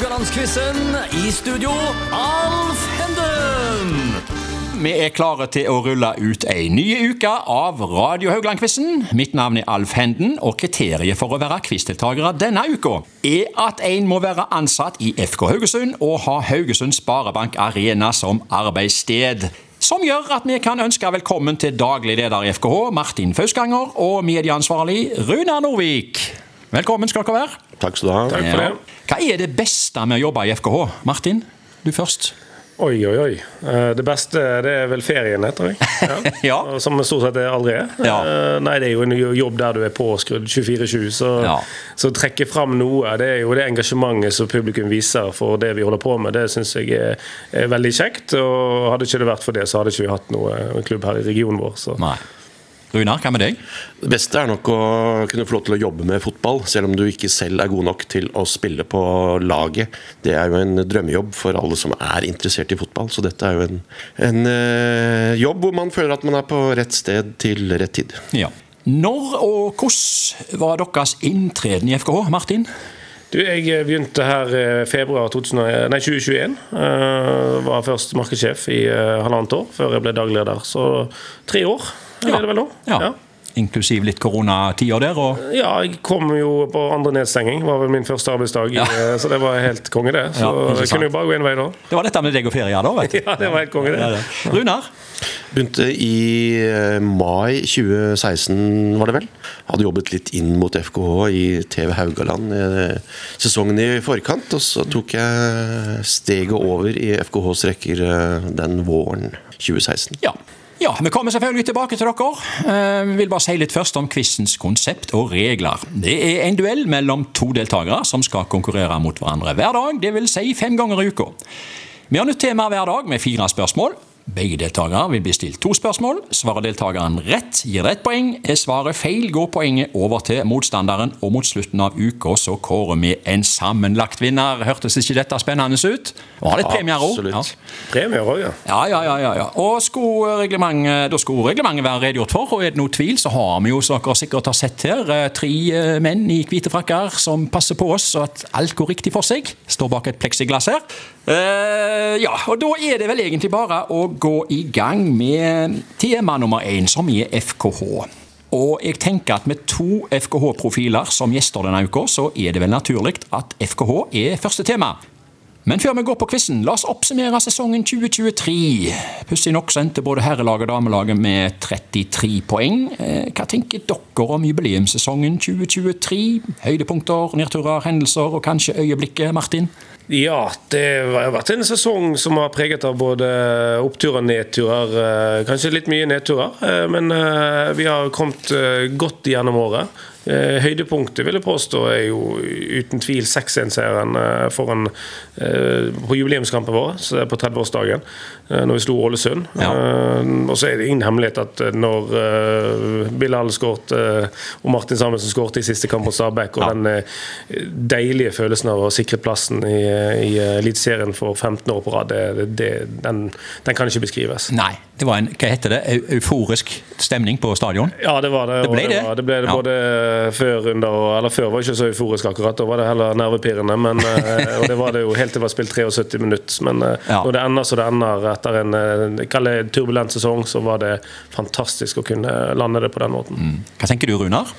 Haugalandsquizen. I studio, Alf Henden. Vi er klare til å rulle ut ei ny uke av Radio Haugland-quizen. Mitt navn er Alf Henden, og kriteriet for å være quizdeltakere denne uka er at en må være ansatt i FK Haugesund og ha Haugesund Sparebank Arena som arbeidssted. Som gjør at vi kan ønske velkommen til daglig leder i FKH, Martin Fausganger, og medieansvarlig Runar Norvik. Velkommen skal dere være. Takk skal du ha. Takk for det. Hva er det beste med å jobbe i FKH? Martin, du først. Oi, oi, oi. Eh, Det beste det er vel feriene, tror jeg. Ja. ja. Som stort sett det aldri er. Ja. Eh, Nei, det er jo en jobb der du er påskrudd 24-7. Så, Ja. så å trekke fram noe, det er jo det engasjementet som publikum viser for det vi holder på med. Det syns jeg er, er veldig kjekt. Og hadde ikke det vært for det, så hadde ikke vi hatt noe klubb her i regionen vår. Så. Nei. Runar, hva med deg? Det beste er nok å kunne få lov til å jobbe med fotball, selv om du ikke selv er god nok til å spille på laget. Det er jo en drømmejobb for alle som er interessert i fotball, så dette er jo en, en øh, jobb hvor man føler at man er på rett sted til rett tid. Ja. Når og hvordan var deres inntreden i FKH, Martin? Du, jeg begynte her i februar 2000, nei, 2021. Uh, var først markedssjef i uh, halvannet år, før jeg ble daglig leder. Så tre år Ja. er det vel nå. Ja. Inklusiv litt koronatider der. Og... Ja, jeg kom jo på andre nedstenging. var vel min første arbeidsdag. Ja. eh, Så det var helt konge, det. Så Ja, jeg kunne jo bare gå en vei da. Det var dette med deg og ferie, da. vet du. Ja, det var helt konge, Ja, det. ja. Runar? Begynte i eh, mai 2016, var det vel. Hadde jobbet litt inn mot FKH i TV Haugaland eh, sesongen i forkant. Og så tok jeg steget over i FKHs rekker den våren 2016. Ja. Ja. Vi kommer selvfølgelig tilbake til dere. Eh, Vi vil bare si litt først om quizens konsept og regler. Det er en duell mellom to deltakere som skal konkurrere mot hverandre hver dag, dvs. Si fem ganger i uka. Vi har nytt tema hver dag med fire spørsmål. Begge deltakere vil bli stilt to spørsmål. Svarer deltakeren rett, gir det ett poeng. Er svaret feil, går poenget over til motstanderen, og mot slutten av uka så kårer vi en sammenlagt vinner. Hørtes ikke dette spennende ut? Og har litt premier òg. Absolutt. Premier òg, ja. Ja, ja, ja. ja, ja. Og skulle reglementet, da skulle reglementet være redegjort for, og er det noe tvil, så har vi jo, som dere sikkert har sett her, eh, tre eh, menn i hvite frakker som passer på oss, så at alt går riktig for seg. Står bak et pleksiglass her. Eh, ja, og da er det vel egentlig bare å gå i gang med tema nummer én, som er FKH. Og jeg tenker at med to FKH-profiler som gjester denne uka, så er det vel naturlig at FKH er første tema. Men før vi går på quizen, la oss oppsummere sesongen 2023. Pussig nok så både herrelaget og damelaget med 33 poeng. Eh, Hva tenker dere om jubileumssesongen 2023? Høydepunkter, nedturer, hendelser og kanskje øyeblikket, Martin? Ja, det har vært en sesong som har preget av både oppturer og nedturer. eh, Kanskje litt mye nedturer, eh, men vi har kommet godt gjennom året. Eh, Høydepunktet vil jeg påstå er jo uten tvil 6-1-seieren eh, eh, på jubileumskampen vår, på 30-årsdagen, eh, når vi slo Ålesund. Ja. Og så er det ingen hemmelighet at når Bilal skåret og Martin Samuelsen skåret i siste kamp mot Stabæk, og Ja. den deilige følelsen av å sikre plassen i, i Eliteserien for 15 år på rad, det, det, den, den kan ikke beskrives. Nei, det var en hva heter det, euforisk stemning på stadion. Ja, det var det. Det ble det. det. Var, det ble det Ja. både før under Eller før var ikke så euforisk akkurat, da var det heller nervepirrende. Men, eh, og det var det jo helt til det var spilt 73 minutter. Men eh, Ja. når det ender så det ender etter en eh, det turbulent sesong, så var det fantastisk å kunne lande det på den måten. Hva tenker du, Runar?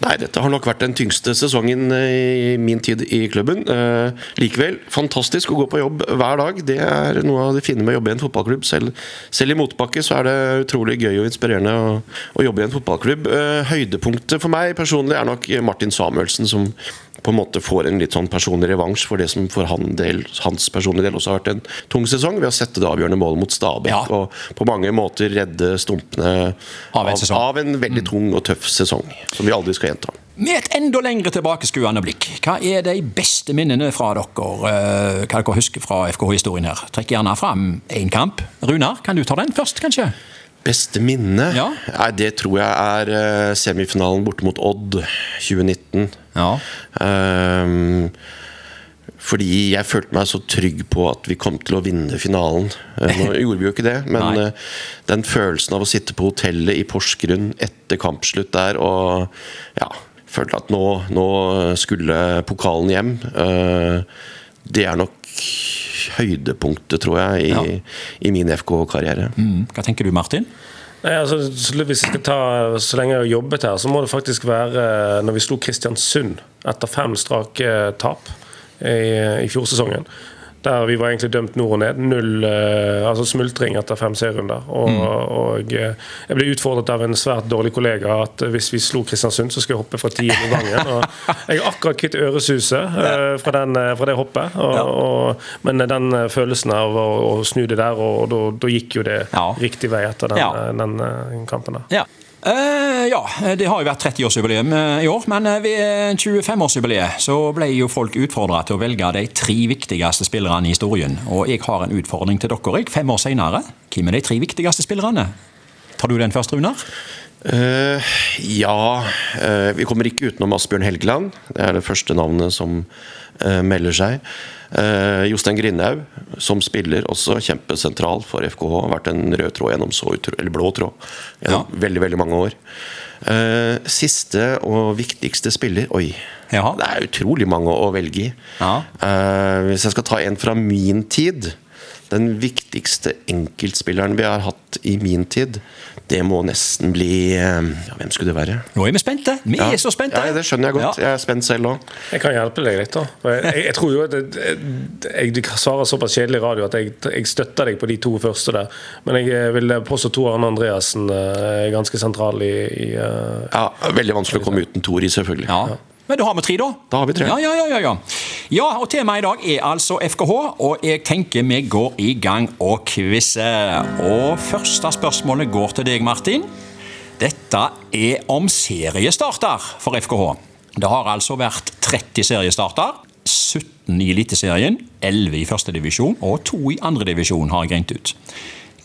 Nei, dette har nok vært den tyngste sesongen i min tid i klubben. Eh, likevel, fantastisk å gå på jobb hver dag. Det er noe av det fine med å jobbe i en fotballklubb. Selv, selv i motbakke så er det utrolig gøy og inspirerende å, å jobbe i en fotballklubb. Eh, høydepunktet for meg personlig er nok Martin Samuelsen, som på en måte får en litt sånn personlig revansj for det som for han del, hans personlige del også har vært en tung sesong, ved å sette det avgjørende målet mot Stabæk Ja. og på mange måter redde stumpene Av en. Mm. av en veldig tung og tøff sesong, som vi aldri skal gjenta. Med et enda lengre tilbakeskuende blikk, hva er de beste minnene fra dere? eh, Hva dere husker fra FKH-historien her? Trekk gjerne fram én kamp. Runar, kan du ta den først, kanskje? Beste minne? Ja. Nei, det tror jeg er eh, semifinalen borte mot Odd 2019. Ja. Um, fordi jeg følte meg så trygg på at vi kom til å vinne finalen. Eh, Nå gjorde vi jo ikke det, men Nei. eh, den følelsen av å sitte på hotellet i Porsgrunn etter kampslutt der og ja, følte at nå, nå skulle pokalen hjem. det er nok høydepunktet, tror jeg, i, Ja. i min FK-karriere. Mm. Hva tenker du, Martin? Nei, altså, hvis jeg skal ta Så lenge jeg har jobbet her, så må det faktisk være eh, når vi slo Kristiansund etter fem strake tap i, i fjordsesongen. Der vi var egentlig dømt nord og ned. Null eh, altså smultring etter fem serierunder. Og, og eh, jeg ble utfordret av en svært dårlig kollega at hvis vi slo Kristiansund, så skulle jeg hoppe fra tiende gangen. Og jeg er akkurat kvitt øresuset eh, fra, den, eh, fra det hoppet. Og, og, men den eh, følelsen av å, å snu det der, og, da, gikk jo det Ja. riktig vei etter den, Ja. eh, den eh, kampen der. Ja. Eh, ja, det har jo vært 30-årsjubileum eh, i år, men eh, ved 25-årsjubileet så ble jo folk utfordra til å velge de tre viktigste spillerne i historien. Og jeg har en utfordring til dere, jeg, fem år seinere. Hvem er de tre viktigste spillerne? Tar du den først, Runar? Uh, ja uh, Vi kommer ikke utenom Asbjørn Helgeland. Det er det første navnet som uh, melder seg. Eh, Jostein Grindhaug, som spiller også kjempesentral for FKH. Har vært en rød tråd gjennom så utro, eller blå tråd gjennom veldig veldig mange år. Eh, siste og viktigste spiller Oi. ja. Det er utrolig mange å velge i. Ja. Eh, hvis jeg skal ta en fra min tid Den viktigste enkeltspilleren vi har hatt i min tid, det må nesten bli eh, ja, Hvem skulle det være? Nå er vi spente. Vi Ja. er så spente. Ja, det skjønner jeg godt. Ja. Jeg er spent selv òg. Jeg kan hjelpe deg litt. da jeg, jeg, jeg tror jo at jeg, jeg, jeg svarer såpass kjedelig i radio at jeg, jeg støtter deg på de to første der. Men jeg vil påstå Tor Arne Andreassen eh, er ganske sentral i, i eh, Ja, veldig vanskelig å komme uten Tori, selvfølgelig. Ja. Men da har vi tre, da. Da har vi tre. Ja, ja, ja, ja, ja. ja, og Temaet i dag er altså FKH, og jeg tenker vi går i gang og quizer. Og første spørsmålet går til deg, Martin. Dette er om seriestarter for FKH. Det har altså vært 30 seriestarter. 17 i Eliteserien, 11 i førstedivisjon og 2 i andredivisjon, har jeg regnet ut.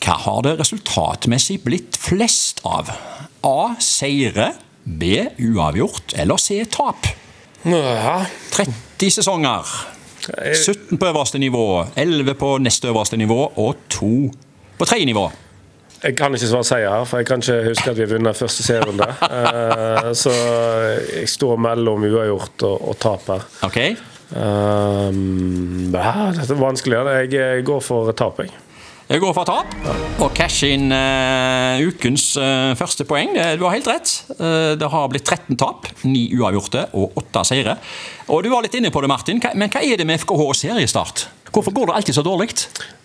Hva har det resultatmessig blitt flest av? A. Seire. B. Uavgjort. Eller C. Tap. ja. 30 sesonger. 17 på øverste nivå, 11 på neste øverste nivå og 2 på tredje nivå. Jeg kan ikke svare seier her, for jeg kan ikke huske at vi har vunnet første serierunde. Eh, så jeg står mellom uavgjort og, og tap her. Ok? Um, dette er vanskelig. Jeg går for tap, jeg. Jeg går for tap og casher inn uh, ukens uh, første poeng. Du har helt rett. Uh, det har blitt 13 tap, 9 uavgjorte og 8 seire. Og Du var litt inne på det, Martin. Men hva er det med FKH og seriestart? Hvorfor går det alltid så dårlig?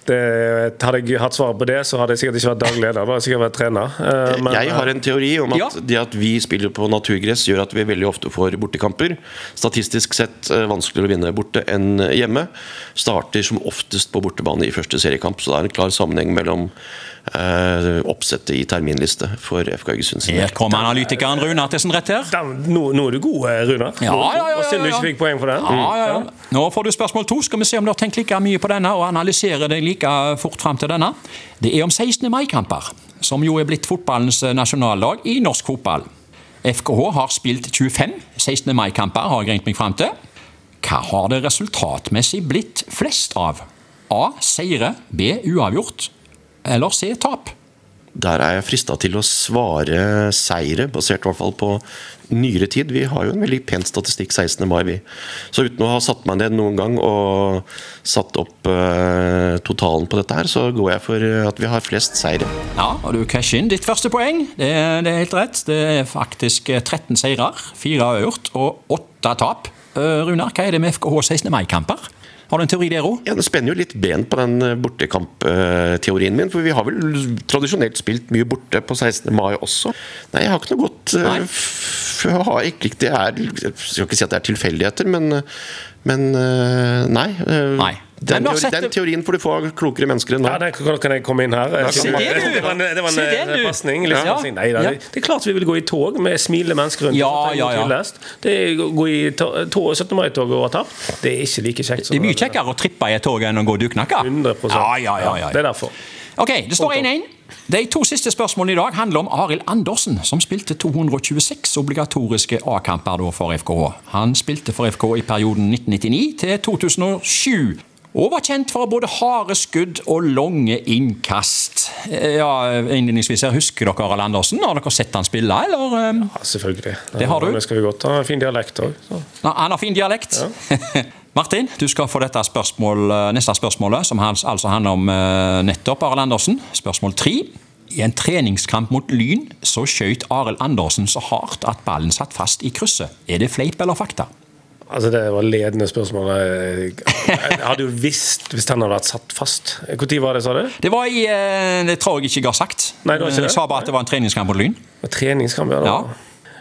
Det, hadde jeg hatt svaret på det, så hadde jeg sikkert ikke vært daglig leder. Da hadde jeg sikkert vært trener. Eh, men- Jeg har en teori om at Ja. det at vi spiller på naturgress, gjør at vi veldig ofte får bortekamper. Statistisk sett eh, vanskeligere å vinne borte enn hjemme. Starter som oftest på bortebane i første seriekamp, så det er en klar sammenheng mellom Uh, oppsettet i terminliste for FK Haugesund. Her kommer analytikeren Rune Artesen rett her. Da, nå, nå er du god, Runa Ja, ja, ja, Synd du ja. ikke fikk poeng for den. Ja, ja, ja. Nå får du spørsmål to. Skal vi se om du har tenkt like mye på denne og analysere det like fort fram til denne. Det er om 16. mai-kamper, som jo er blitt fotballens nasjonallag i norsk fotball. FKH har spilt 25 16. mai-kamper, har jeg regnet meg fram til. Hva har det resultatmessig blitt flest av? A. Seire. B. Uavgjort. Eller C. Tap. Der er jeg frista til å svare seire, basert i hvert fall på nyere tid. Vi har jo en veldig pen statistikk 16. mai, vi. Så uten å ha satt meg ned noen gang og satt opp uh, totalen på dette her, så går jeg for at vi har flest seire. Ja, og du casher inn ditt første poeng. Det, det er helt rett. Det er faktisk 13 seirer, 4 avgjort og 8 tap. Eh, Runar, hva er det med FKH 16. mai-kamper? Har du en teori der òg? Ja, Det spenner jo litt ben på den bortekampteorien min, for vi har vel tradisjonelt spilt mye borte på 16. mai også. Nei, jeg har ikke noe godt eh, Nei. Jeg har ikke det er Jeg skal ikke si at det er tilfeldigheter, men, men eh, nei. eh, Nei. Den, teori, den teorien får du få av klokere mennesker enn Ja, meg. det, kan kan jeg komme inn her? Det, var en, det var det, pasning. Liksom. Ja. Nei, da, Ja. det, er klart vi vil gå i tog med smilende mennesker rundt. Ja, ja, ja. Det er gå i to- to- 17. mai-toget og ha tapt, det er ikke like kjekt. som Det er mye kjekkere å trippe i et tog enn å gå duknakke. 100 Ja, ja, ja, ja. Det er derfor. Ok, det står 1-1. De to siste spørsmålene i dag handler om Arild Andersen, som spilte 226 obligatoriske A-kamper for FKH. Han spilte for FK i perioden 1999 til 2007. Og var kjent for både harde skudd og lange innkast. Eh, Ja, innledningsvis her, Husker dere Arild Andersen? Har dere sett han spille, eller? eh? Ja, selvfølgelig. Det har du. Det skal vi godt ha. Fin dialekt òg. Han har fin dialekt. Ja. Martin, du skal få dette spørsmål, neste spørsmålet, som altså handler om nettopp Arild Andersen. Spørsmål tre. I en treningskamp mot Lyn så skjøt Arild Andersen så hardt at ballen satt fast i krysset. Er det fleip eller fakta? Altså Det var ledende spørsmål. Jeg hadde jo visst hvis den hadde vært satt fast. Når var det, sa du? Det var i eh, Det tror jeg ikke jeg har sagt. Nei, det var ikke det. Jeg sa bare at det var en treningskamp mot Lyn. Treningskamp, ja. ja.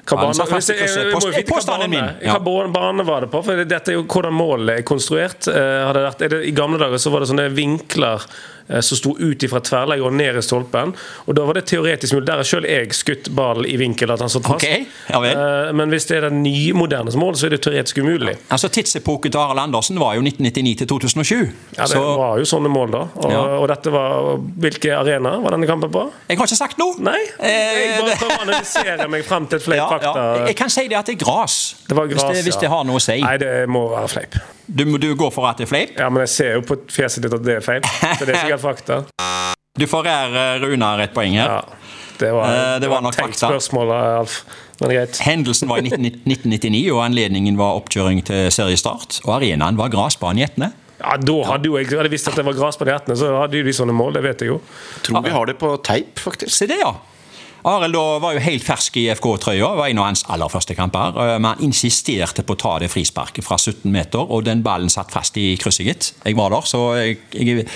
Hva bane, Påstanden min. Hva bane var det på? For Dette er jo hvordan målet er konstruert. Eh, det, I gamle dager så var det sånne vinkler Eh, som sto ut fra tverrlegger og ned i stolpen. Og Da var det teoretisk mulig. Der har selv jeg skutt ballen i vinkel. at han satt fast. Okay. Ja, eh, Men hvis det er den nymoderne mål, så er det teoretisk umulig. Altså Tidsepoken til Arild Andersen var jo 1999 til 2007. Ja, Det så... var jo sånne mål, da. Og, ja. og, dette var Hvilke arena var denne kampen på? Jeg har ikke sagt noe! Nei, Jeg bare prøver å analysere meg frem til flere ja, fakta. Ja. Jeg kan si det at det er gras. Det var gras hvis, det, hvis det har noe å si. Nei, det må være fleip. Du, du, går for at det er fleip? Ja, men jeg ser jo på fjeset ditt at det er feil. Så det er sikkert fakta. Du forærer Runar et poeng her. Ja, det var, eh, det var nok fakta. spørsmål, Alf. Men greit. Hendelsen var i 1999, og anledningen var oppkjøring til seriestart. Og arenaen var gressbanen i Etne. Ja, da hadde jo jeg hadde visst at det var gressbanen i Etne, så hadde de sånne mål. Det vet jeg jo. Tror vi har det på teip, faktisk. Se det, ja. Arild var jo helt fersk i FK-trøya. var en av hans aller første kamper. Eh, men han insisterte på å ta det frisparket fra 17 meter, og den ballen satt fast i krysset, gitt. Jeg var der, så jeg, jeg,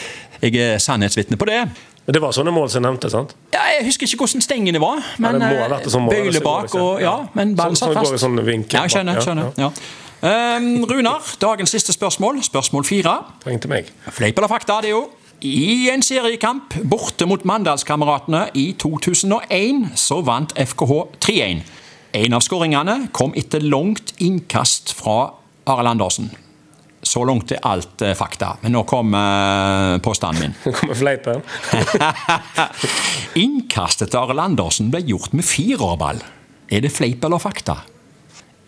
jeg er sannhetsvitne på det. Men Det var sånne mål som jeg nevnte, sant? Ja, Jeg husker ikke hvordan stengene var. Men ja, sånn bøyle bak og ja, men ballen satt fast. Sånn sånn vinkel, ja, skjønner, skjønner, ja. Um, Runar, dagens siste spørsmål. Spørsmål fire. Fleip eller fakta, det er jo. I en seriekamp borte mot Mandalskameratene i 2001 så vant FKH 3-1. En av skåringene kom etter langt innkast fra Arild Andersen. Så langt er alt eh, fakta. Men nå kommer eh, påstanden min. Nå kommer fleipen. Innkastet til Arild Andersen ble gjort med fireårball. Er det fleip eller fakta?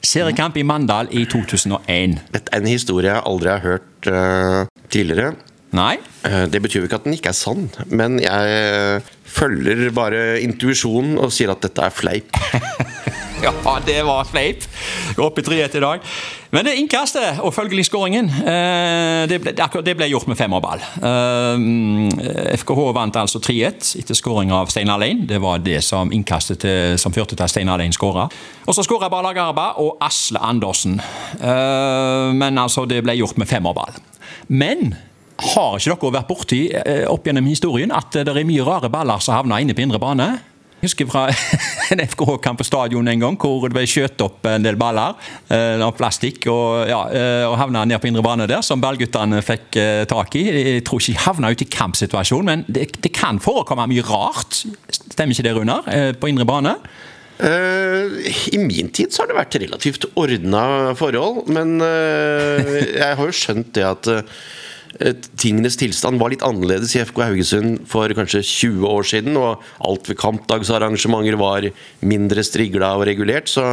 Seriekamp i Mandal i 2001. Dette er en historie jeg aldri har hørt uh, tidligere. Nei. Uh, det betyr jo ikke at den ikke er sann, men jeg uh, følger bare intuisjonen og sier at dette er fleip. ja, det var fleip. Opp i treet i dag. Men det innkastet og følgelig skåringen, eh, det det ble gjort med femmerball. FKH vant altså 3-1 etter skåring av Steinar Lein. Det var det som innkastet til, som førte til at Steinar Lein skåra. Og så skåra Bala Garba og Asle Andersen. Men altså, det ble gjort med femmerball. Men har ikke dere vært borti eh, opp gjennom historien at det er mye rare baller som havner inne på indre bane? Husker fra en FKH-kamp på stadion en gang hvor det ble skjøt opp en del baller eh, av plastikk og, ja, eh, og havna ned på indre bane der, som ballguttene fikk tak i. Jeg tror ikke de havna ut i kampsituasjon, men det, det, kan forekomme mye rart. Stemmer ikke det, Runar? På indre bane? Uh, I min tid så har det vært relativt ordna forhold, men uh, jeg har jo skjønt det at uh, tingenes tilstand var litt annerledes i FK Haugesund for kanskje 20 år siden. Og alt ved kampdagsarrangementer var mindre strigla og regulert. Så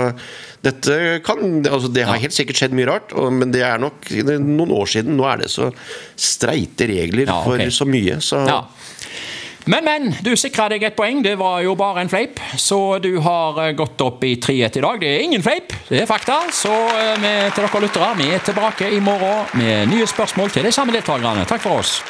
dette kan altså Det har helt sikkert skjedd mye rart, men det er nok noen år siden. Nå er det så streite regler for så mye. Så ja. Men, men. Du sikra deg et poeng. Det var jo bare en fleip. Så du har eh, gått opp i 3-1 i dag. Det er ingen fleip, det er fakta. Så vi, eh, til dere lyttere, vi er tilbake i morgen med nye spørsmål til de samme deltakerne. Takk for oss.